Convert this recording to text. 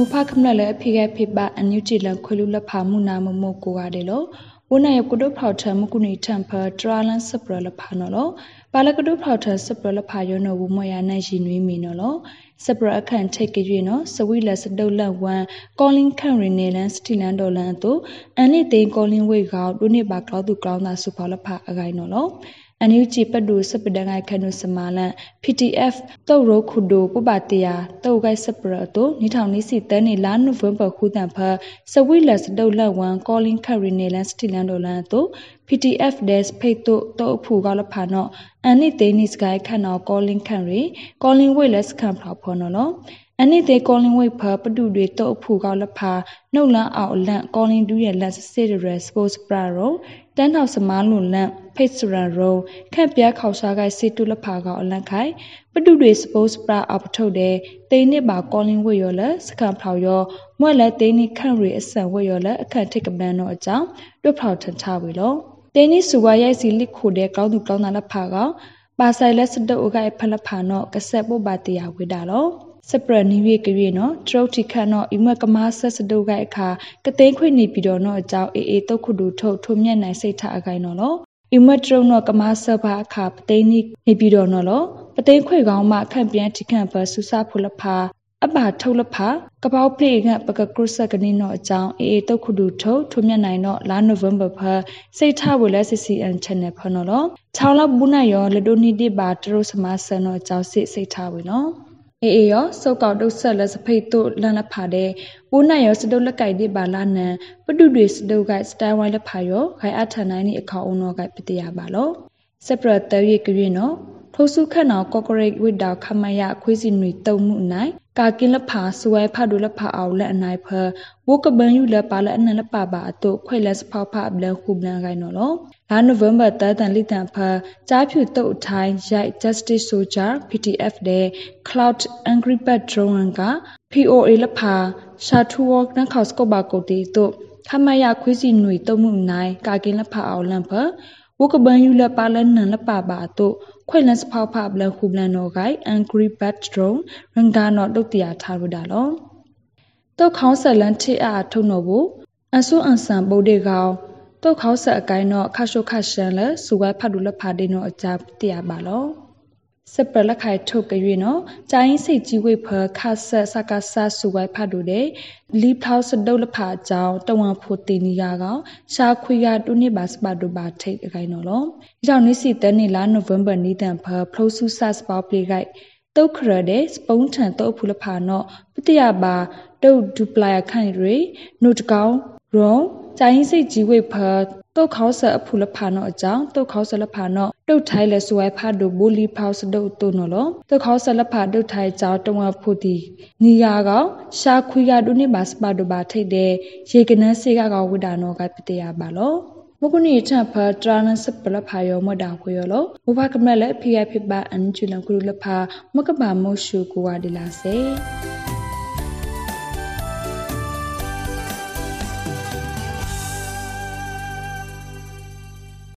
မဖခမလလည်းအဖေကဖေပါအန်ယူဂျီလန်ခွေလူလဖာမှုနာမမို့ကိုရတယ်လို့ဝနယကုတုဖောက်ထမကုနီထံဖထရာလန်စပရလဖာနော်လို့ပါလကုတုဖောက်ထစပရလဖာယောနော်ဘူးမရနိုင်ရှင်နွေးမီနော်လို့စပရအခန့်ထိတ်ကြွေနော်စဝိလက်စတုလန်ဝမ်ကောလင်းခန့်ရီနေလန်စတီလန်ဒေါ်လန်တို့အန်လီသိန်းကောလင်းဝေကောက်ဒုနေပါကောက်သူကောင်းတာစုဖော်လဖာအကိုင်နော်လို့ အန်ယူဂျီပဒူစပဒငိုင်ခနုစမာလန် PTF တုတ်ရိုခုဒိုပပတယာတုတ်ဂိုက်စပရတိုနေထောင်နေစီတန်းနေလာနိုဗ ెంబర్ ခုတန်ဖစဝိလက်စတုတ်လက်ဝမ်ကောလင်းခရီနေလန်စတီလန်ဒိုလန်တို PTF des ဖိတ်တုတုတ်ဖူကောလဖာနော့အန်နိတေနိစကိုင်ခန်နောကောလင်းခန်ရီကောလင်းဝိလက်စခံဖလာဖော်နော်လောအနိတေကောလင်းဝိဖပဒုတွေတုတ်ဖူကောလဖာနှုတ်လန်းအောင်လန့်ကောလင်းဒူးရဲ့လက်စစ်ရယ်စပို့စပရာရော တန်းထောက်စမားလွန်လန့်ဖိတ်စရန်ရောခန့်ပြားခေါရှားကိုက်စီတုလဖာကောအလန့်ခိုင်ပဒုတွေစပို့စပရာအပထုတ်တဲ့တိန်နစ်ပါကောလင်းဝိရောလက်စခံဖောက်ရောမွက်လက်တိန်နစ်ခန့်ရီအဆန်ဝိရောလက်အခန့်ထိတ်ကပန်းတော့အကြောင်းတွဖောက်ထန်ချဝေလောတိန်နစ်စုဝါရိုက်စီလစ်ခိုတဲ့ကောင်းသူကောင်းသားလက်ဖာကောပါဆိုင်လက်စတုပ်အကိုက်ဖလက်ဖာနော့ကဆက်ပုတ်ပါတရာဝိတာလော စပရနီဝေကရေနော်တရုတ်တိခတ်နော်အမကမဆက်စတုကအခါကသိန်းခွေနေပြီးတော့နော်အကြောင်းအေးအေးတုတ်ခုတူထုတ်ထုံမြက်နိုင်စိတ်ထအကိုင်နော်လောအမတရုတ်နော်ကမဆက်ပါအခါပသိန်းနေပြီးတော့နော်လောပသိန်းခွေကောင်းမှခန့်ပြန်တိခန့်ဘဆူစာဖုလဖာအပါထုတ်လဖာကပောက်ပြေကပကကရုစကနေနော်အကြောင်းအေးအေးတုတ်ခုတူထုတ်ထုံမြက်နိုင်နော်လာနိုဗ ెంబర్ ဖာစိတ်ထဝလဲ CCN channel ဖနော်လောချောင်းလောက်ဘူးနိုင်ရောလဒိုနီတိပါတရုတ်စမဆန်နော်အကြောင်းစိတ်စိတ်ထဝေနော် အေအေရောစောက်ကောက်တုတ်ဆက်လက်စဖိတ်တို့လန်လဖာတဲ့ပိုးနိုင်ရောစတုတ်လက်ကိုက်ဒီပါလာနန်ပတုတွေစတုတ်ကစတိုင်ဝိုင်းလက်ဖာရောခိုင်အထန်နိုင်နီအခေါအောင်တော့ကပတိရပါလောစပရတဲရီကရီနော် ထိုစုခတ်နော်ကော့ကရိတ်ဝိတောက်ခမယခွေးစီနွေတုံမှုနိုင်ကာကင်းလဖာစဝဲဖတ်ဒူလဖာအောင်လက်အနိုင်ဖဝကဘန်ယူလပါလအနလပပါအတုခွဲလက်စဖောက်ဖဘလန်ခုဘလန်ကိုင်နော်လောလာနိုဝင်ဘာတတန်လိတန်ဖကြားဖြူတုတ်ထိုင်းရိုက် Justice Soldier PTF တဲ့ Cloud Angry Bird Drone က POA လဖာရှာထူဝကနခေါစကောဘာကိုတီတုခမယခွေးစီနွေတုံမှုနိုင်ကာကင်းလဖာအောင်လန်ဖ ဝကဘန်ယူလပါလနန်လပပါအတုခွေလန်စဖောက်ဖဘလန်ခုဘလန်နော်ဂိုင် Angry Bird Drone ရန်ကာနော်တုတ်တရာထားရတာလောတုတ်ခေါင်းဆက်လန်ချစ်အားထုံနော်ဘူးအဆူအန်ဆန်ဗုဒ္ဓကောင်တုတ်ခေါဆက်အကိုင်းတော့ခါရှုခါရှန်လဲစူဝဲဖတ်ဒူလဖာဒေနော်အကြတရားပါလော စပလခိုင်ထုတ်ကြွေနော်ကျိုင်းစိတ်ကြီးဝိဖခါဆက်စကာဆာစူဝိုင်ဖတ်ဒူတဲ့လီဖောက်စဒုလဖာအကြောင်းတဝန်ဖို့တင်နီယာကောင်ရှာခွေရတုနိပါစပါဒူပါထိတ်အကိုင်းနော်လောဒီကြောင့်နေ့စီတဲနေလာနိုဝင်ဘာနီတန်ဖဖလိုဆူဆတ်ပေါပလီဂိုက်တုတ်ခရတဲ့စပုံးထန်တုတ်ဖူလဖာနော်ပတိယပါတုတ်ဒူပလာယခိုင်ရီနုတကောင်ရောကျိုင်းစိတ်ကြီးဝိဖ တုတ်ခေါဆအဖူလဖာနောအကြောင်းတုတ်ခေါဆလဖာနောတုတ်ထိုင်လဲဆွဲဖာဒိုဘူလီဖောက်စဒုတ်တုနော်လောတုတ်ခေါဆလဖာတုတ်ထိုင်ကြောင်းတဝဖူတီနီယာကောင်ရှာခွေရဒုနေပါစပါဒိုပါထိတ်တဲ့ရေကနန်းစေကကောင်ဝိဒါနောကပတေယပါလောမကုနီချဖာတရနစပလဖာယောမဒါခွေယောလောဘဘကမလဲဖိယဖိပါအန်ချူလန်ကူလဖာမကဘာမောရှုကူဝါဒီလာစေ